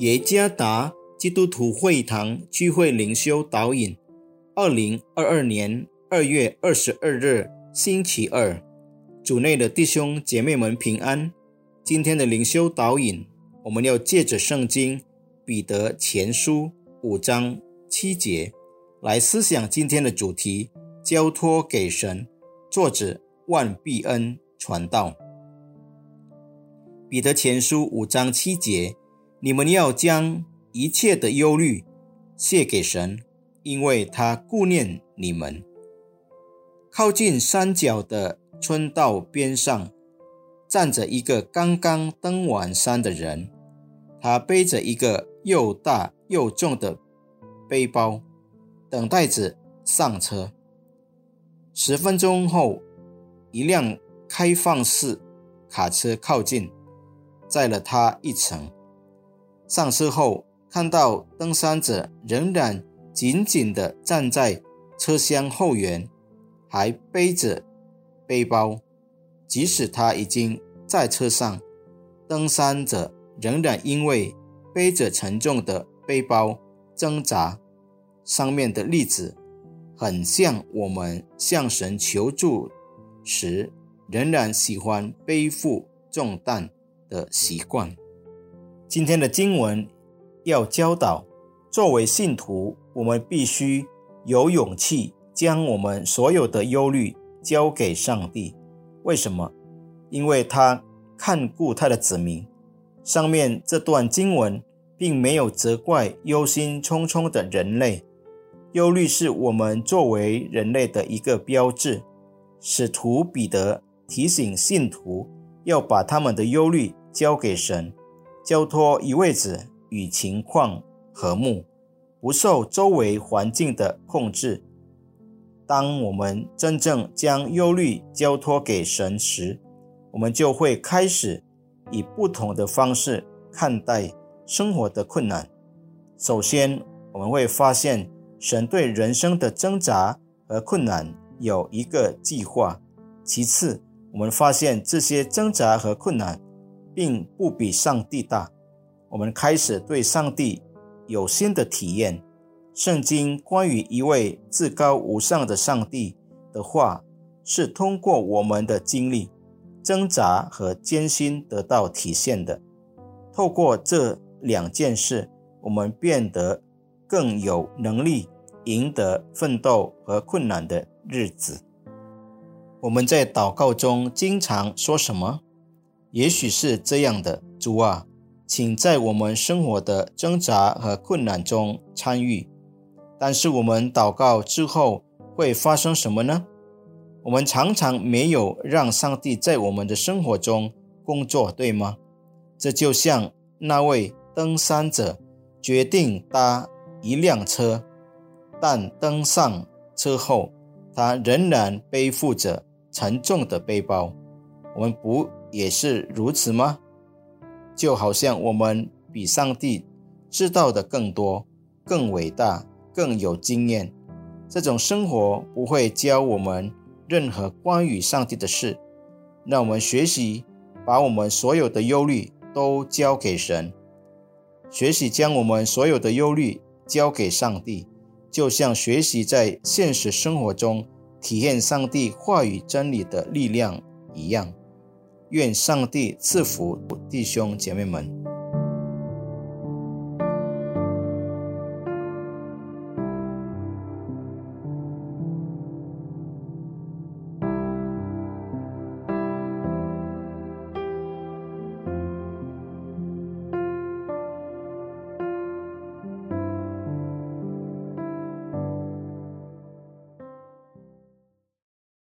耶加达基督徒会堂聚会灵修导引，二零二二年二月二十二日星期二，主内的弟兄姐妹们平安。今天的灵修导引，我们要借着圣经彼得前书五章七节来思想今天的主题：交托给神。作者万必恩传道。彼得前书五章七节。你们要将一切的忧虑卸给神，因为他顾念你们。靠近山脚的村道边上，站着一个刚刚登完山的人，他背着一个又大又重的背包，等待着上车。十分钟后，一辆开放式卡车靠近，载了他一程。上车后，看到登山者仍然紧紧地站在车厢后缘，还背着背包。即使他已经在车上，登山者仍然因为背着沉重的背包挣扎。上面的例子很像我们向神求助时，仍然喜欢背负重担的习惯。今天的经文要教导，作为信徒，我们必须有勇气将我们所有的忧虑交给上帝。为什么？因为他看顾他的子民。上面这段经文并没有责怪忧心忡忡的人类，忧虑是我们作为人类的一个标志。使徒彼得提醒信徒要把他们的忧虑交给神。交托一位子与情况和睦，不受周围环境的控制。当我们真正将忧虑交托给神时，我们就会开始以不同的方式看待生活的困难。首先，我们会发现神对人生的挣扎和困难有一个计划。其次，我们发现这些挣扎和困难。并不比上帝大。我们开始对上帝有新的体验。圣经关于一位至高无上的上帝的话，是通过我们的经历、挣扎和艰辛得到体现的。透过这两件事，我们变得更有能力赢得奋斗和困难的日子。我们在祷告中经常说什么？也许是这样的，主啊，请在我们生活的挣扎和困难中参与。但是我们祷告之后会发生什么呢？我们常常没有让上帝在我们的生活中工作，对吗？这就像那位登山者决定搭一辆车，但登上车后，他仍然背负着沉重的背包。我们不。也是如此吗？就好像我们比上帝知道的更多、更伟大、更有经验，这种生活不会教我们任何关于上帝的事。让我们学习把我们所有的忧虑都交给神，学习将我们所有的忧虑交给上帝，就像学习在现实生活中体验上帝话语真理的力量一样。愿上帝赐福弟兄姐妹们。